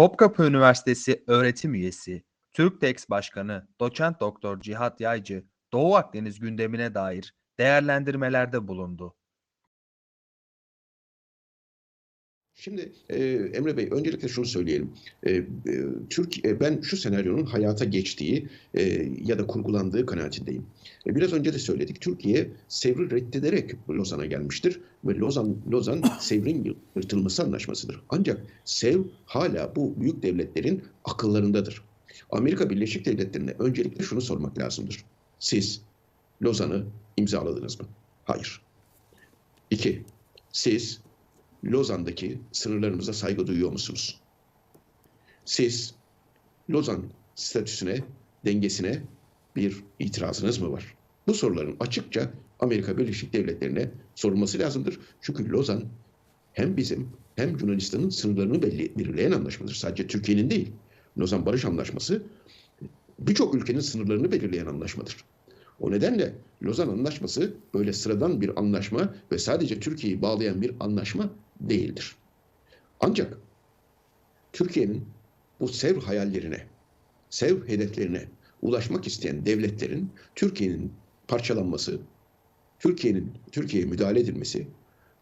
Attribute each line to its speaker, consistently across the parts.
Speaker 1: Topkapı Üniversitesi öğretim üyesi, Türktex Başkanı Doçent Doktor Cihat Yaycı, Doğu Akdeniz gündemine dair değerlendirmelerde bulundu.
Speaker 2: Şimdi e, Emre Bey öncelikle şunu söyleyelim. E, e, Türk e, ben şu senaryonun hayata geçtiği e, ya da kurgulandığı kanaatindeyim. E, biraz önce de söyledik. Türkiye Sevr'i reddederek Lozan'a gelmiştir ve Lozan Lozan Sevr'in yırtılması anlaşmasıdır. Ancak Sevr hala bu büyük devletlerin akıllarındadır. Amerika Birleşik Devletleri'ne öncelikle şunu sormak lazımdır. Siz Lozan'ı imzaladınız mı? Hayır. İki, siz Lozan'daki sınırlarımıza saygı duyuyor musunuz? Siz Lozan statüsüne, dengesine bir itirazınız mı var? Bu soruların açıkça Amerika Birleşik Devletleri'ne sorulması lazımdır. Çünkü Lozan hem bizim hem Yunanistan'ın sınırlarını belli, belirleyen anlaşmadır. Sadece Türkiye'nin değil. Lozan Barış Anlaşması birçok ülkenin sınırlarını belirleyen anlaşmadır. O nedenle Lozan Anlaşması böyle sıradan bir anlaşma ve sadece Türkiye'yi bağlayan bir anlaşma değildir. Ancak Türkiye'nin bu sev hayallerine, sev hedeflerine ulaşmak isteyen devletlerin Türkiye'nin parçalanması, Türkiye'nin Türkiye'ye müdahale edilmesi,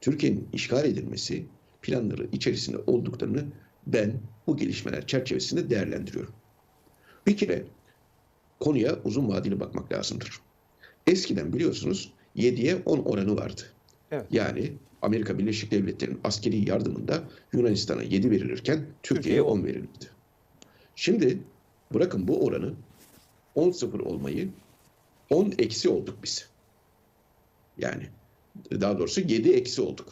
Speaker 2: Türkiye'nin işgal edilmesi planları içerisinde olduklarını ben bu gelişmeler çerçevesinde değerlendiriyorum. Bir kere konuya uzun vadeli bakmak lazımdır. Eskiden biliyorsunuz 7'ye 10 oranı vardı.
Speaker 3: Evet.
Speaker 2: Yani Amerika Birleşik Devletleri'nin askeri yardımında Yunanistan'a 7 verilirken Türkiye'ye 10 verilirdi. Şimdi bırakın bu oranı 10-0 olmayı 10 eksi olduk biz. Yani daha doğrusu 7 eksi olduk.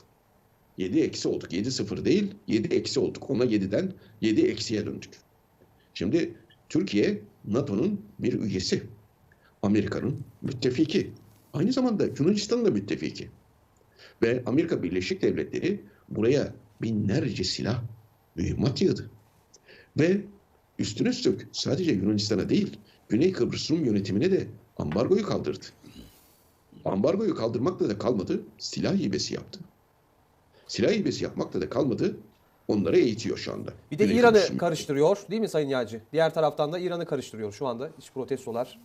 Speaker 2: 7 eksi olduk. 7-0 değil 7 eksi olduk. Ona 7'den 7 eksiye döndük. Şimdi Türkiye NATO'nun bir üyesi. Amerika'nın müttefiki. Aynı zamanda Yunanistan'ın da müttefiki. Ve Amerika Birleşik Devletleri buraya binlerce silah, mühimmat yığdı. Ve üstüne üstlük sadece Yunanistan'a değil, Güney Kıbrıs Rum yönetimine de ambargoyu kaldırdı. Ambargoyu kaldırmakla da kalmadı, silah hibesi yaptı. Silah hibesi yapmakla da kalmadı, onları eğitiyor şu anda.
Speaker 3: Bir de
Speaker 2: Güney
Speaker 3: İran'ı
Speaker 2: Kıbrıs Rum-
Speaker 3: karıştırıyor değil mi Sayın Yağcı? Diğer taraftan da İran'ı karıştırıyor şu anda iç protestolar.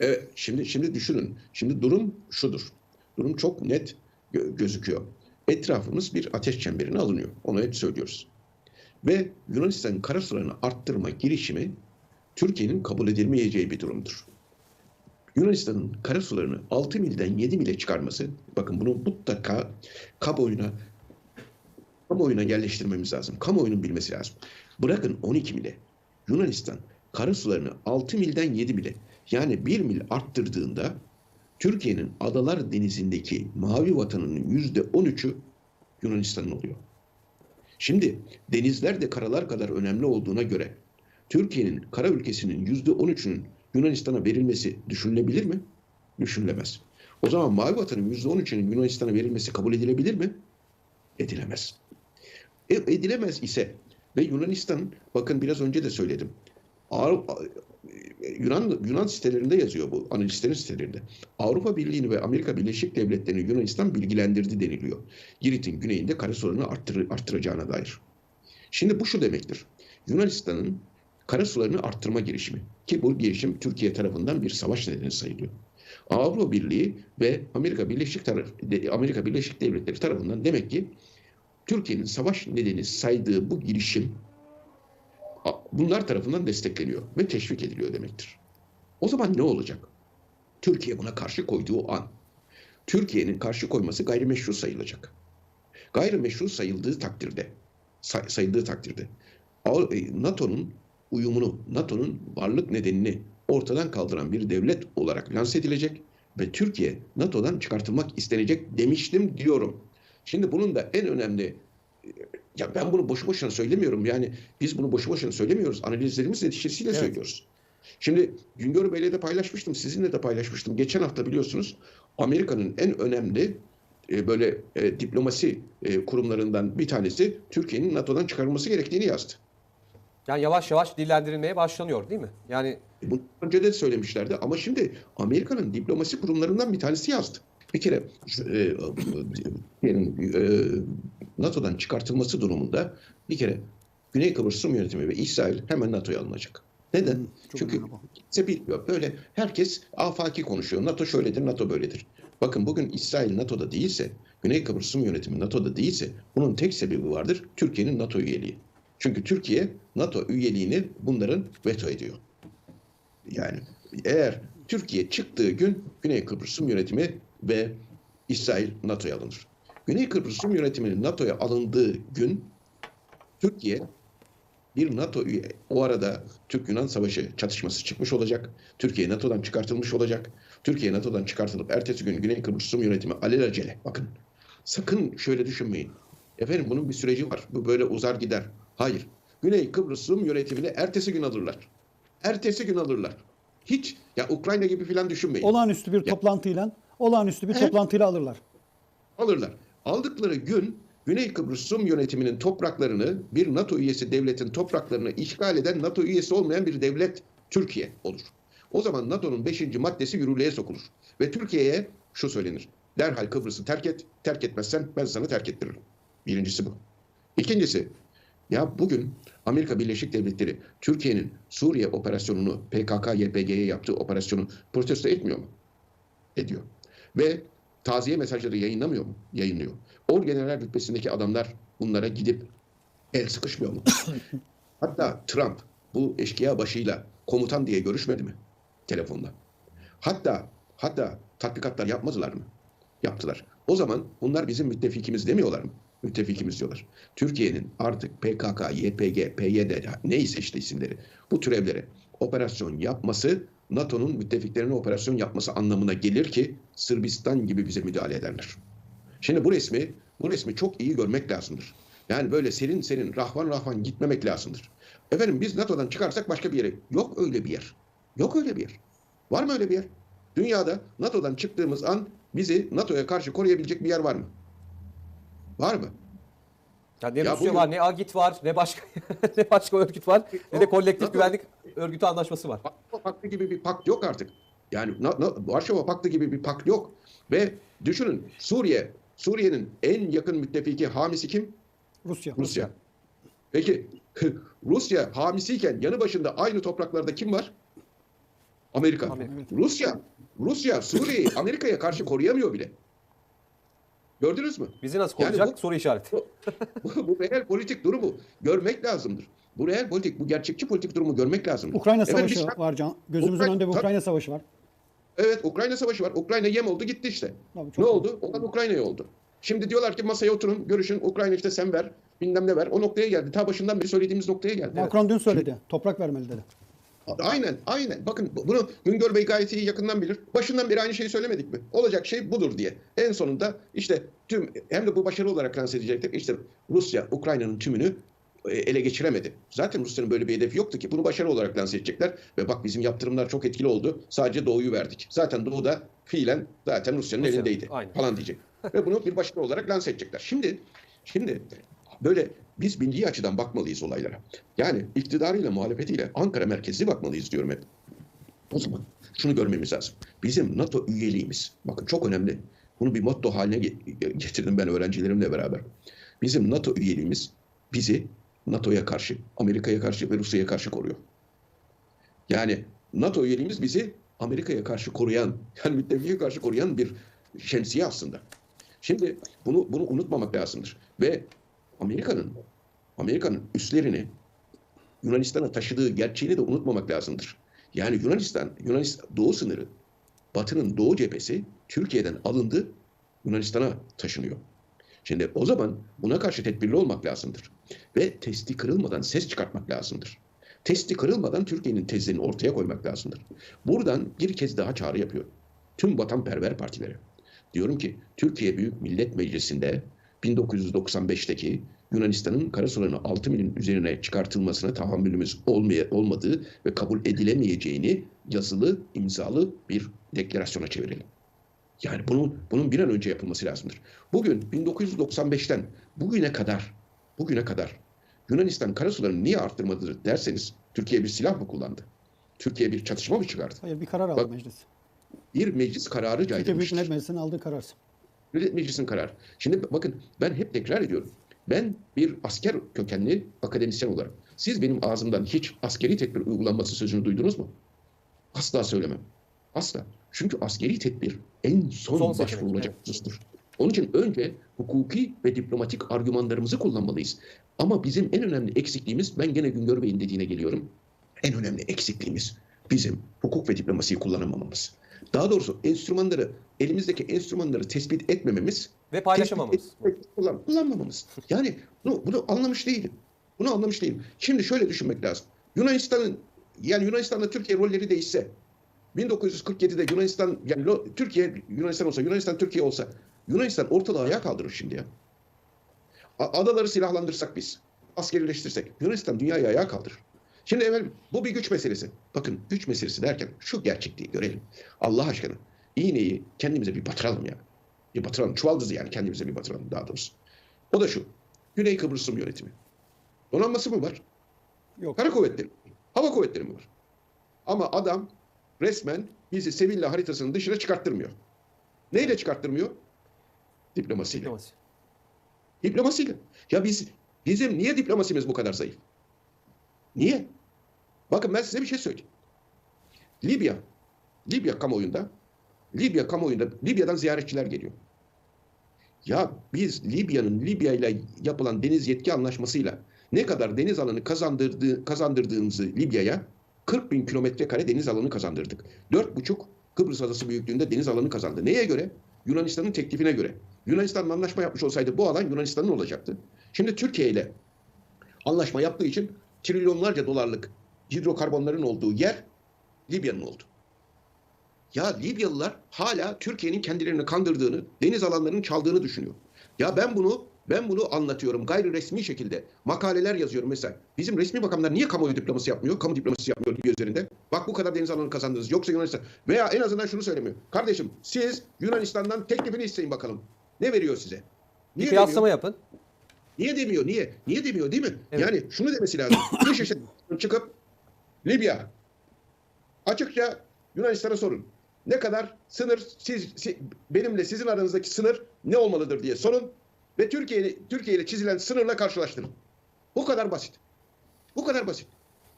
Speaker 2: Evet, şimdi şimdi düşünün. Şimdi durum şudur. Durum çok net gözüküyor. Etrafımız bir ateş çemberine alınıyor. Onu hep söylüyoruz. Ve Yunanistan karasularını arttırma girişimi Türkiye'nin kabul edilmeyeceği bir durumdur. Yunanistan'ın karasularını 6 milden 7 mile çıkarması, bakın bunu mutlaka kamuoyuna kamuoyuna yerleştirmemiz lazım. Kamuoyunun bilmesi lazım. Bırakın 12 mile. Yunanistan karasularını 6 milden 7 mile yani 1 mil arttırdığında Türkiye'nin Adalar Denizi'ndeki mavi vatanının yüzde 13'ü Yunanistan'ın oluyor. Şimdi denizler de karalar kadar önemli olduğuna göre Türkiye'nin kara ülkesinin yüzde 13'ünün Yunanistan'a verilmesi düşünülebilir mi? Düşünülemez. O zaman mavi vatanın yüzde 13'ünün Yunanistan'a verilmesi kabul edilebilir mi? Edilemez. E, edilemez ise ve Yunanistan bakın biraz önce de söyledim. Avru- Yunan Yunan sitelerinde yazıyor bu analistlerin sitelerinde. Avrupa Birliği'ni ve Amerika Birleşik Devletleri'ni Yunanistan bilgilendirdi deniliyor. Girit'in güneyinde kara sularını arttır, arttıracağına dair. Şimdi bu şu demektir. Yunanistan'ın kara sularını arttırma girişimi ki bu girişim Türkiye tarafından bir savaş nedeni sayılıyor. Avrupa Birliği ve Amerika Birleşik taraf, Amerika Birleşik Devletleri tarafından demek ki Türkiye'nin savaş nedeni saydığı bu girişim bunlar tarafından destekleniyor ve teşvik ediliyor demektir. O zaman ne olacak? Türkiye buna karşı koyduğu an Türkiye'nin karşı koyması gayrimeşru sayılacak. Gayrimeşru sayıldığı takdirde say- sayıldığı takdirde e, NATO'nun uyumunu, NATO'nun varlık nedenini ortadan kaldıran bir devlet olarak lanse edilecek ve Türkiye NATO'dan çıkartılmak istenecek demiştim diyorum. Şimdi bunun da en önemli ya ben bunu boşu boşuna söylemiyorum. Yani biz bunu boşu boşuna söylemiyoruz. Analizlerimiz neticesiyle
Speaker 3: Evet.
Speaker 2: söylüyoruz. Şimdi Güngör Bey'le de paylaşmıştım. Sizinle de paylaşmıştım. Geçen hafta biliyorsunuz Amerika'nın en önemli e, böyle e, diplomasi e, kurumlarından bir tanesi Türkiye'nin NATO'dan çıkarılması gerektiğini yazdı.
Speaker 3: Yani yavaş yavaş dillendirilmeye başlanıyor değil mi? Yani
Speaker 2: E, Bunu önce de söylemişlerdi ama şimdi Amerika'nın diplomasi kurumlarından bir tanesi yazdı. Bir kere e, Türkiye'nin e, NATO'dan çıkartılması durumunda bir kere Güney Kıbrıs Rum yönetimi ve İsrail hemen NATO'ya alınacak. Neden?
Speaker 4: çok
Speaker 2: Çünkü kimse bilmiyor. Böyle herkes afaki konuşuyor. NATO şöyledir, NATO böyledir. Bakın bugün İsrail NATO'da değilse, Güney Kıbrıs Rum yönetimi NATO'da değilse bunun tek sebebi vardır. Türkiye'nin NATO üyeliği. Çünkü Türkiye NATO üyeliğini bunların veto ediyor. Yani eğer Türkiye çıktığı gün Güney Kıbrıs Rum yönetimi ve İsrail NATO'ya alınır. Güney Kıbrıs Rum yönetiminin NATO'ya alındığı gün Türkiye bir NATO üye, o arada Türk-Yunan savaşı çatışması çıkmış olacak. Türkiye NATO'dan çıkartılmış olacak. Türkiye NATO'dan çıkartılıp ertesi gün Güney Kıbrıs Rum yönetimi alelacele bakın sakın şöyle düşünmeyin. Efendim bunun bir süreci var. Bu böyle uzar gider. Hayır. Güney Kıbrıs Rum yönetimini ertesi gün alırlar. Ertesi gün alırlar. Hiç ya Ukrayna gibi falan düşünmeyin.
Speaker 4: Olağanüstü bir toplantıyla olağanüstü bir
Speaker 2: He.
Speaker 4: toplantıyla alırlar.
Speaker 2: alırlar. Aldıkları gün Güney Kıbrıs Rum yönetiminin topraklarını bir NATO üyesi devletin topraklarını işgal eden NATO üyesi olmayan bir devlet Türkiye olur. O zaman NATO'nun 5. maddesi yürürlüğe sokulur. Ve Türkiye'ye şu söylenir. Derhal Kıbrıs'ı terk et. Terk etmezsen ben sana terk ettiririm. Birincisi bu. İkincisi ya bugün Amerika Birleşik Devletleri Türkiye'nin Suriye operasyonunu PKK-YPG'ye yaptığı operasyonu protesto etmiyor mu? Ediyor. Ve taziye mesajları yayınlamıyor mu? Yayınlıyor. Orgeneral rütbesindeki adamlar bunlara gidip el sıkışmıyor mu? Hatta Trump bu eşkıya başıyla komutan diye görüşmedi mi? Telefonla. Hatta hatta tatbikatlar yapmadılar mı? Yaptılar. O zaman bunlar bizim müttefikimiz demiyorlar mı? Müttefikimiz diyorlar. Türkiye'nin artık PKK, YPG, PYD neyse işte isimleri bu türevlere operasyon yapması NATO'nun müttefiklerine operasyon yapması anlamına gelir ki Sırbistan gibi bize müdahale ederler. Şimdi bu resmi bu resmi çok iyi görmek lazımdır. Yani böyle serin serin rahvan rahvan gitmemek lazımdır. Efendim biz NATO'dan çıkarsak başka bir yere yok öyle bir yer. Yok öyle bir yer. Var mı öyle bir yer? Dünyada NATO'dan çıktığımız an bizi NATO'ya karşı koruyabilecek bir yer var mı? Var mı?
Speaker 3: Ya ne
Speaker 2: Ya
Speaker 3: Rusya
Speaker 2: bugün-
Speaker 3: var, ne AGİT var, ne başka ne başka örgüt var, ne de kolektif
Speaker 2: NATO-
Speaker 3: güvenlik örgütü anlaşması var.
Speaker 2: Varşova Paktı gibi bir pakt yok artık. Yani Varşova Paktı gibi bir pakt yok. Ve düşünün Suriye, Suriye'nin en yakın müttefiki hamisi kim?
Speaker 4: Rusya.
Speaker 2: Rusya. Peki Rusya hamisiyken yanı başında aynı topraklarda kim var? Amerika.
Speaker 3: Amerika.
Speaker 2: Rusya, Rusya Suriye'yi Amerika'ya karşı koruyamıyor bile. Gördünüz mü?
Speaker 3: Bizi nasıl
Speaker 2: Yani
Speaker 3: koruyacak?
Speaker 2: bu-
Speaker 3: Soru işareti.
Speaker 2: Bu, bu real politik durumu görmek lazımdır. Bu real politik, bu gerçekçi politik durumu görmek lazımdır.
Speaker 4: Ukrayna
Speaker 2: Efendim
Speaker 4: Savaşı
Speaker 2: biz-
Speaker 4: var Can. Gözümüzün
Speaker 2: Ukrayna-
Speaker 4: önünde bir
Speaker 2: Tabii.
Speaker 4: Ukrayna Savaşı var.
Speaker 2: Evet Ukrayna savaşı var. Ukrayna yem oldu gitti işte.
Speaker 4: Tabii,
Speaker 2: ne oldu? Olan Ukrayna'ya oldu. Şimdi diyorlar ki masaya oturun, görüşün. Ukrayna işte sen ver, bilmem ne ver. O noktaya geldi. Ta başından beri söylediğimiz noktaya geldi.
Speaker 4: Macron dün söyledi. Toprak vermeli dedi.
Speaker 2: Aynen, aynen. Bakın bu- bunu Güngör Bey gayet iyi yakından bilir. Başından beri aynı şeyi söylemedik mi? Olacak şey budur diye. En sonunda işte tüm hem de bu başarı olarak lanse edecektik. İşte Rusya Ukrayna'nın tümünü ele geçiremedi. Zaten Rusya'nın böyle bir hedefi yoktu ki. Bunu başarı olarak lanse edecekler. Ve bak bizim yaptırımlar çok etkili oldu. Sadece Doğu'yu verdik. Zaten Doğu'da fiilen zaten Rusya'nın
Speaker 3: Rusya,
Speaker 2: elindeydi.
Speaker 3: aynen.
Speaker 2: Falan diyecek. Ve bunu bir başarı olarak lanse edecekler. Şimdi şimdi böyle biz milli açıdan bakmalıyız olaylara. Yani iktidarıyla muhalefetiyle Ankara merkezli bakmalıyız diyorum hep. O zaman şunu görmemiz lazım. Bizim NATO üyeliğimiz, bakın çok önemli. Bunu bir motto haline ge- getirdim ben öğrencilerimle beraber. Bizim NATO üyeliğimiz bizi NATO'ya karşı, Amerika'ya karşı ve Rusya'ya karşı koruyor. Yani NATO üyeliğimiz bizi Amerika'ya karşı koruyan, yani müttefiye karşı koruyan bir şemsiye aslında. Şimdi bunu bunu unutmamak lazımdır. Ve Amerika'nın Amerika'nın üslerini Yunanistan'a taşıdığı gerçeğini de unutmamak lazımdır. Yani Yunanistan, Yunanistan doğu sınırı, Batı'nın doğu cephesi Türkiye'den alındı, Yunanistan'a taşınıyor. Şimdi o zaman buna karşı tedbirli olmak lazımdır. Ve testi kırılmadan ses çıkartmak lazımdır. Testi kırılmadan Türkiye'nin tezlerini ortaya koymak lazımdır. Buradan bir kez daha çağrı yapıyor. Tüm vatanperver partilere. Diyorum ki Türkiye Büyük Millet Meclisi'nde 1995'teki Yunanistan'ın karasularını 6 milin üzerine çıkartılmasına tahammülümüz olmaya, olmadığı ve kabul edilemeyeceğini yazılı, imzalı bir deklarasyona çevirelim. Yani bunun bunun bir an önce yapılması lazımdır. Bugün 1995'ten bugüne kadar bugüne kadar Yunanistan karasularını niye arttırmadı derseniz Türkiye bir silah mı kullandı? Türkiye bir çatışma mı çıkardı?
Speaker 4: Hayır bir karar aldı
Speaker 2: Bak,
Speaker 4: meclis.
Speaker 2: Bir meclis kararı
Speaker 4: Türkiye Büyük
Speaker 2: caydırmıştır.
Speaker 4: Millet Meclisi'nin aldığı karar.
Speaker 2: Millet Meclisi'nin kararı. Şimdi bakın ben hep tekrar ediyorum. Ben bir asker kökenli akademisyen olarak siz benim ağzımdan hiç askeri tedbir uygulanması sözünü duydunuz mu? Asla söylemem. Asla. Çünkü askeri tedbir en son,
Speaker 3: Son
Speaker 2: başvurulacak husustur. Onun için önce hukuki ve diplomatik argümanlarımızı kullanmalıyız. Ama bizim en önemli eksikliğimiz, ben gene Güngör Bey'in dediğine geliyorum. En önemli eksikliğimiz bizim hukuk ve diplomasiyi kullanamamamız. Daha doğrusu enstrümanları, elimizdeki enstrümanları tespit etmememiz
Speaker 3: Ve paylaşamamamız.
Speaker 2: etmek, kullan, kullanmamamız. Yani bunu, bunu anlamış değilim. Bunu anlamış değilim. Şimdi şöyle düşünmek lazım. Yunanistan'ın yani Yunanistan'la Türkiye rolleri değişse 1947'de Yunanistan yani Türkiye Yunanistan olsa Yunanistan Türkiye olsa Yunanistan ortalığı ayağa kaldırır şimdi ya. Adaları silahlandırsak biz. Askerileştirsek. Yunanistan dünyayı ayağa kaldırır. Şimdi efendim bu bir güç meselesi. Bakın güç meselesi derken şu gerçekliği görelim. Allah aşkına iğneyi kendimize bir batıralım ya. Bir batıralım. Çuvaldızı yani kendimize bir batıralım daha doğrusu. O da şu. Güney Kıbrıs Rum yönetimi. Donanması mı var?
Speaker 4: Yok.
Speaker 2: Kara kuvvetleri, hava kuvvetleri mi var? Ama adam resmen bizi Sevilla haritasının dışına çıkarttırmıyor. Neyle çıkarttırmıyor? Diplomasiyle.
Speaker 3: Diplomasi.
Speaker 2: Diplomasiyle. Ya biz bizim niye diplomasimiz bu kadar zayıf? Niye? Bakın ben size bir şey söyleyeyim. Libya, Libya kamuoyunda, Libya kamuoyunda, Libya'dan ziyaretçiler geliyor. Ya biz Libya'nın Libya ile yapılan deniz yetki anlaşmasıyla ne kadar deniz alanı kazandırdığı, kazandırdığımızı Libya'ya 40 bin kilometre kare deniz alanı kazandırdık. 4,5 Kıbrıs adası büyüklüğünde deniz alanı kazandı. Neye göre? Yunanistan'ın teklifine göre. Yunanistan'la anlaşma yapmış olsaydı bu alan Yunanistan'ın olacaktı. Şimdi Türkiye ile anlaşma yaptığı için trilyonlarca dolarlık hidrokarbonların olduğu yer Libya'nın oldu. Ya Libyalılar hala Türkiye'nin kendilerini kandırdığını, deniz alanlarının çaldığını düşünüyor. Ya ben bunu ben bunu anlatıyorum gayri resmi şekilde. Makaleler yazıyorum mesela. Bizim resmi makamlar niye kamuoyu diploması yapmıyor? Kamu diploması yapmıyor Libya üzerinde. Bak bu kadar deniz alanı kazandınız. Yoksa Yunanistan. Veya en azından şunu söylemiyor. Kardeşim siz Yunanistan'dan teklifini isteyin bakalım. Ne veriyor size?
Speaker 3: Bir
Speaker 2: Niye
Speaker 3: kıyaslama
Speaker 2: demiyor?
Speaker 3: yapın.
Speaker 2: Niye demiyor? Niye? Niye demiyor değil mi?
Speaker 3: Evet.
Speaker 2: Yani şunu demesi lazım. Dışişleri çıkıp Libya açıkça Yunanistan'a sorun. Ne kadar sınır siz, si- benimle sizin aranızdaki sınır ne olmalıdır diye sorun ve Türkiye Türkiye ile çizilen sınırla karşılaştırın. Bu kadar basit. Bu kadar basit.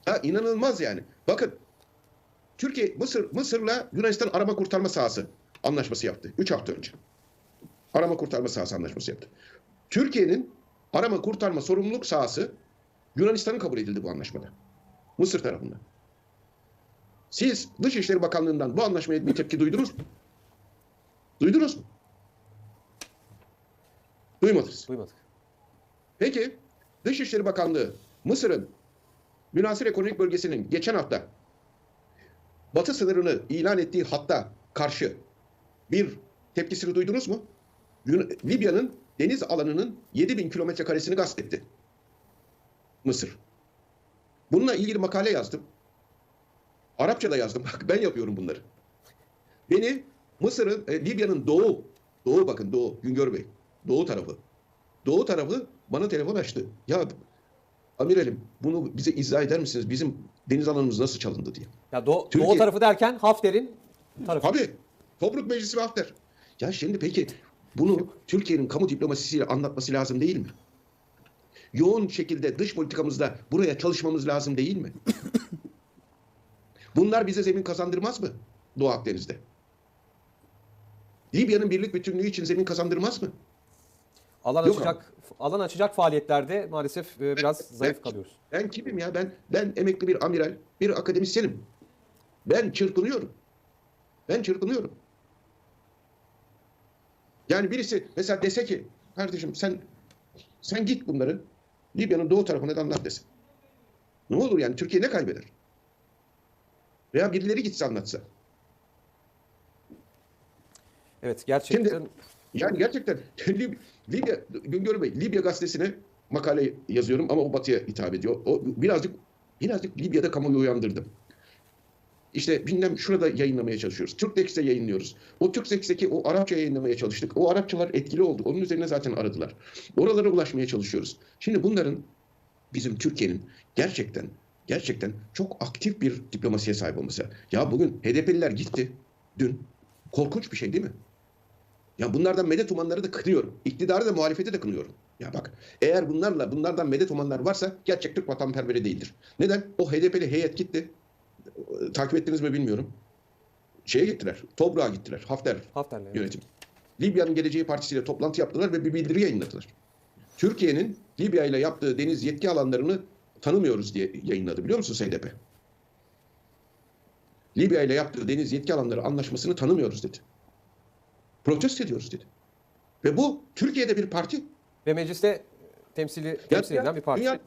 Speaker 2: Ha inanılmaz yani. Bakın Türkiye Mısır Mısır'la Yunanistan arama kurtarma sahası anlaşması yaptı 3 hafta önce. Arama kurtarma sahası anlaşması yaptı. Türkiye'nin arama kurtarma sorumluluk sahası Yunanistan'ın kabul edildi bu anlaşmada. Mısır tarafından. Siz Dışişleri Bakanlığı'ndan bu anlaşmaya bir tepki duydunuz mu? Duydunuz mu? Duymadınız.
Speaker 3: Duymadık.
Speaker 2: Peki Dışişleri Bakanlığı Mısır'ın münasır ekonomik bölgesinin geçen hafta batı sınırını ilan ettiği hatta karşı bir tepkisini duydunuz mu? Libya'nın deniz alanının 7000 kilometre karesini gasp etti. Mısır. Bununla ilgili makale yazdım. Arapça da yazdım. Bak ben yapıyorum bunları. Beni Mısır'ın, e, Libya'nın doğu, doğu bakın doğu, Güngör Bey, doğu tarafı. Doğu tarafı bana telefon açtı. Ya amiralim bunu bize izah eder misiniz? Bizim deniz alanımız nasıl çalındı diye.
Speaker 3: Ya doğu,
Speaker 2: Türkiye-
Speaker 3: doğu tarafı derken Hafter'in tarafı.
Speaker 2: Tabii. Tobruk Meclisi ve Hafter. Ya şimdi peki bunu Türkiye'nin kamu diplomasisiyle anlatması lazım değil mi? Yoğun şekilde dış politikamızda buraya çalışmamız lazım değil mi? Bunlar bize zemin kazandırmaz mı Doğu Akdeniz'de? Libya'nın birlik bütünlüğü için zemin kazandırmaz mı?
Speaker 3: Alan
Speaker 2: Yok
Speaker 3: açacak alan açacak faaliyetlerde maalesef e, biraz zayıf kalıyoruz.
Speaker 2: Ben kimim ya? Ben ben emekli bir amiral, bir akademisyenim. Ben çırpınıyorum. Ben çırpınıyorum. Yani birisi mesela dese ki kardeşim sen sen git bunları Libya'nın doğu tarafına da anlat desin. Ne olur yani Türkiye ne kaybeder? Veya birileri gitse anlatsa.
Speaker 3: Evet gerçekten
Speaker 2: Şimdi- Yani gerçekten Lib- Libya, Güngör Bey, Libya gazetesine makale yazıyorum ama o batıya hitap ediyor. O birazcık birazcık Libya'da kamuoyu uyandırdım. İşte bilmem şurada yayınlamaya çalışıyoruz. Türkdex'te yayınlıyoruz. O Türkdex'teki o Arapça yayınlamaya çalıştık. O Arapçalar etkili oldu. Onun üzerine zaten aradılar. Oralara ulaşmaya çalışıyoruz. Şimdi bunların bizim Türkiye'nin gerçekten gerçekten çok aktif bir diplomasiye sahip olması. Ya bugün HDP'liler gitti dün. Korkunç bir şey değil mi? Ya bunlardan medet umanları da kınıyorum. İktidarı da muhalefeti de kınıyorum. Ya bak eğer bunlarla bunlardan medet umanlar varsa gerçek Türk vatanperveri değildir. Neden? O HDP'li heyet gitti. Takip ettiniz mi bilmiyorum. Şeye gittiler. Tobruk'a gittiler. Hafter
Speaker 3: Hafter'le. evet.
Speaker 2: yönetim. Libya'nın Geleceği Partisi ile toplantı yaptılar ve bir bildiri yayınladılar. Türkiye'nin Libya ile yaptığı deniz yetki alanlarını tanımıyoruz diye yayınladı biliyor musun HDP? Libya ile yaptığı deniz yetki alanları anlaşmasını tanımıyoruz dedi. Protesto ediyoruz dedi. Ve bu Türkiye'de bir parti.
Speaker 3: Ve mecliste temsili temsil edilen bir parti.
Speaker 2: Dünya-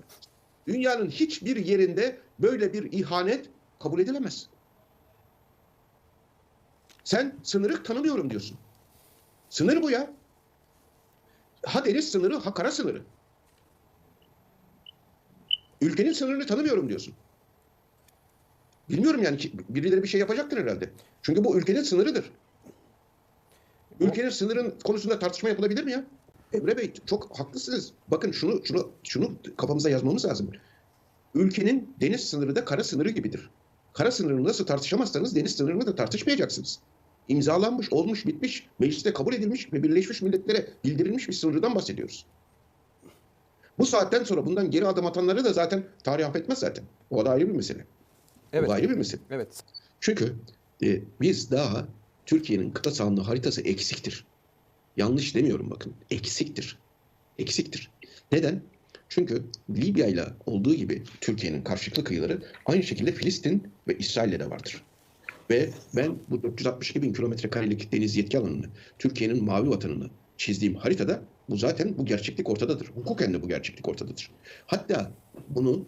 Speaker 2: dünyanın hiçbir yerinde böyle bir ihanet kabul edilemez. Sen sınırı tanımıyorum diyorsun. Sınır bu ya. Ha deniz sınırı, ha kara sınırı. Ülkenin sınırını tanımıyorum diyorsun. Bilmiyorum yani birileri bir şey yapacaktır herhalde. Çünkü bu ülkenin sınırıdır. Ülkenin sınırın konusunda tartışma yapılabilir mi ya? Emre Bey çok haklısınız. Bakın şunu şunu şunu kafamıza yazmamız lazım. Ülkenin deniz sınırı da kara sınırı gibidir. Kara sınırını nasıl tartışamazsanız deniz sınırını da tartışmayacaksınız. İmzalanmış, olmuş, bitmiş, mecliste kabul edilmiş ve Birleşmiş Milletler'e bildirilmiş bir sınırdan bahsediyoruz. Bu saatten sonra bundan geri adım atanları da zaten tarih affetmez zaten. O da ayrı bir mesele.
Speaker 3: Evet.
Speaker 2: O ayrı bir mesele.
Speaker 3: Evet.
Speaker 2: Çünkü e, biz daha Türkiye'nin kıta sahanlığı haritası eksiktir. Yanlış demiyorum bakın. Eksiktir. Eksiktir. Neden? Çünkü Libya ile olduğu gibi Türkiye'nin karşılıklı kıyıları aynı şekilde Filistin ve İsrail'le de vardır. Ve ben bu 462 bin kilometre karelik deniz yetki alanını, Türkiye'nin mavi vatanını çizdiğim haritada bu zaten bu gerçeklik ortadadır. Hukuken de bu gerçeklik ortadadır. Hatta bunu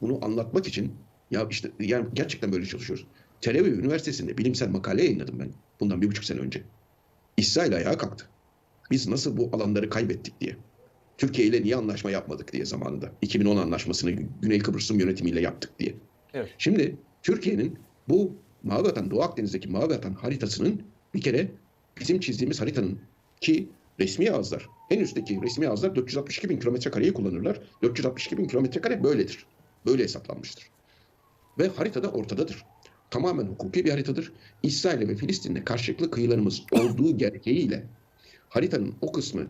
Speaker 2: bunu anlatmak için ya işte yani gerçekten böyle çalışıyoruz. Tel Aviv Üniversitesi'nde bilimsel makale yayınladım ben bundan bir buçuk sene önce. İsrail ayağa kalktı. Biz nasıl bu alanları kaybettik diye. Türkiye ile niye anlaşma yapmadık diye zamanında. 2010 anlaşmasını Güney Kıbrıs Rum yönetimiyle yaptık diye.
Speaker 3: Evet.
Speaker 2: Şimdi Türkiye'nin bu Mavi Vatan, Doğu Akdeniz'deki Mavi Vatan haritasının bir kere bizim çizdiğimiz haritanın ki resmi ağızlar, en üstteki resmi ağızlar 462 bin kilometre kareyi kullanırlar. 462 bin kilometre kare böyledir. Böyle hesaplanmıştır. Ve haritada ortadadır. Tamamen hukuki bir haritadır. İsrail ve Filistin'le karşılıklı kıyılarımız olduğu gerçeğiyle haritanın o kısmını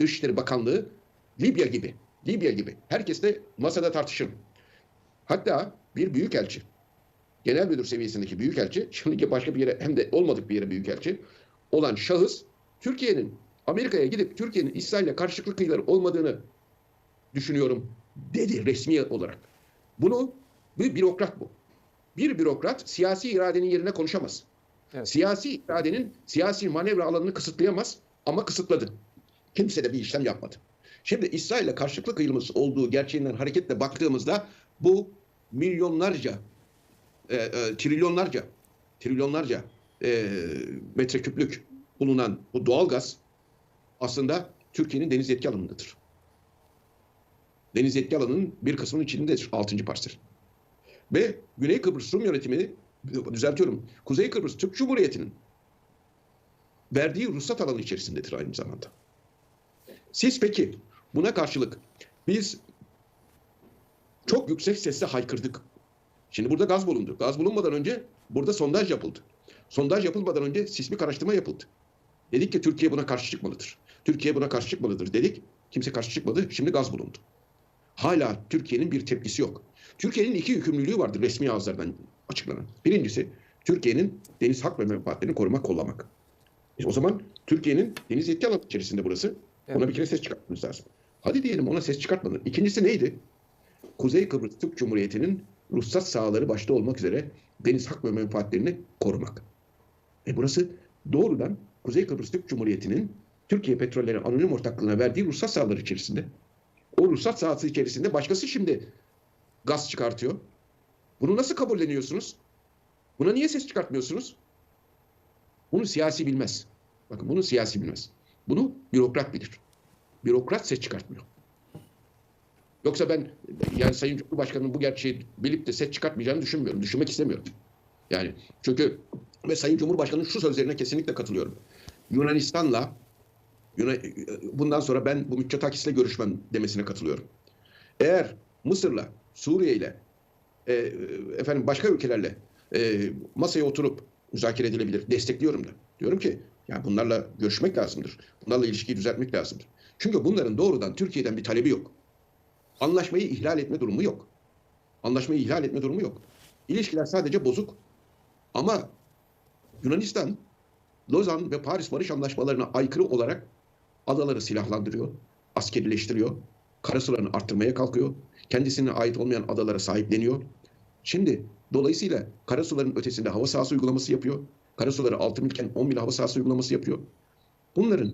Speaker 2: Dışişleri Bakanlığı Libya gibi, Libya gibi. Herkes de masada tartışır. Hatta bir büyükelçi, genel müdür seviyesindeki büyükelçi, şimdi başka bir yere hem de olmadık bir yere büyükelçi olan şahıs Türkiye'nin Amerika'ya gidip Türkiye'nin İsrail'le karşılıklı kıyıları olmadığını düşünüyorum dedi resmi olarak. Bunu bir bürokrat bu. Bir bürokrat siyasi iradenin yerine konuşamaz.
Speaker 3: Evet.
Speaker 2: Siyasi iradenin siyasi manevra alanını kısıtlayamaz ama kısıtladı. Kimse de bir işlem yapmadı. Şimdi İsrail'le karşılıklı kıyımız olduğu gerçeğinden hareketle baktığımızda bu milyonlarca, e, e, trilyonlarca, trilyonlarca e, metreküplük bulunan bu doğalgaz aslında Türkiye'nin deniz yetki alanındadır. Deniz yetki alanının bir kısmının içindedir. 6. parsel. Ve Güney Kıbrıs Rum yönetimi düzeltiyorum. Kuzey Kıbrıs Türk Cumhuriyeti'nin verdiği ruhsat alanı içerisindedir aynı zamanda. Siz peki buna karşılık biz çok yüksek sesle haykırdık. Şimdi burada gaz bulundu. Gaz bulunmadan önce burada sondaj yapıldı. Sondaj yapılmadan önce sismik araştırma yapıldı. Dedik ki Türkiye buna karşı çıkmalıdır. Türkiye buna karşı çıkmalıdır dedik. Kimse karşı çıkmadı. Şimdi gaz bulundu. Hala Türkiye'nin bir tepkisi yok. Türkiye'nin iki yükümlülüğü vardır resmi ağızlardan açıklanan. Birincisi Türkiye'nin deniz hak ve menfaatlerini korumak, kollamak. E o zaman Türkiye'nin deniz yetki alanı içerisinde burası. Ona
Speaker 3: Evet.
Speaker 2: bir kere ses çıkartmamız lazım. Hadi diyelim ona ses çıkartmadın. İkincisi neydi? Kuzey Kıbrıs Türk Cumhuriyeti'nin ruhsat sahaları başta olmak üzere deniz hak ve menfaatlerini korumak. E burası doğrudan Kuzey Kıbrıs Türk Cumhuriyeti'nin Türkiye Petrolleri Anonim Ortaklığı'na verdiği ruhsat sahaları içerisinde. O ruhsat sahası içerisinde başkası şimdi gaz çıkartıyor. Bunu nasıl kabulleniyorsunuz? Buna niye ses çıkartmıyorsunuz? Bunu siyasi bilmez. Bakın bunu siyasi bilmez. Bunu bürokrat bilir. Bürokrat ses çıkartmıyor. Yoksa ben yani Sayın Cumhurbaşkanı'nın bu gerçeği bilip de ses çıkartmayacağını düşünmüyorum. Düşünmek istemiyorum. Yani çünkü ve Sayın Cumhurbaşkanı'nın şu sözlerine kesinlikle katılıyorum. Yunanistan'la Yunan, bundan sonra ben bu Mitsotakis'le görüşmem demesine katılıyorum. Eğer Mısır'la, Suriye'yle, e, efendim başka ülkelerle e, masaya oturup müzakere edilebilir. Destekliyorum da. Diyorum ki ya bunlarla görüşmek lazımdır. Bunlarla ilişkiyi düzeltmek lazımdır. Çünkü bunların doğrudan Türkiye'den bir talebi yok. Anlaşmayı ihlal etme durumu yok. Anlaşmayı ihlal etme durumu yok. İlişkiler sadece bozuk. Ama Yunanistan Lozan ve Paris Barış Anlaşmalarına aykırı olarak adaları silahlandırıyor, askerileştiriyor, karasularını arttırmaya kalkıyor, kendisine ait olmayan adalara sahipleniyor. Şimdi dolayısıyla karasuların ötesinde hava sahası uygulaması yapıyor. Karasuları 6 milken 10 mil hava sahası uygulaması yapıyor. Bunların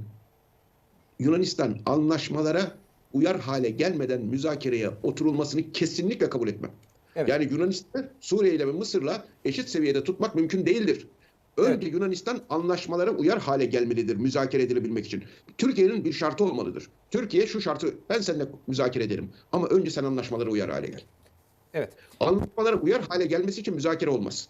Speaker 2: Yunanistan anlaşmalara uyar hale gelmeden müzakereye oturulmasını kesinlikle kabul etmem.
Speaker 3: Evet.
Speaker 2: Yani Yunanistan'ı Suriye ile ve Mısır'la eşit seviyede tutmak mümkün değildir. Önce Yunanistan anlaşmalara uyar hale gelmelidir müzakere edilebilmek için. Türkiye'nin bir şartı olmalıdır. Türkiye şu şartı ben seninle müzakere ederim ama önce sen anlaşmalara uyar hale gel.
Speaker 3: Evet.
Speaker 2: Anlaşmalara uyar hale gelmesi için müzakere olmaz.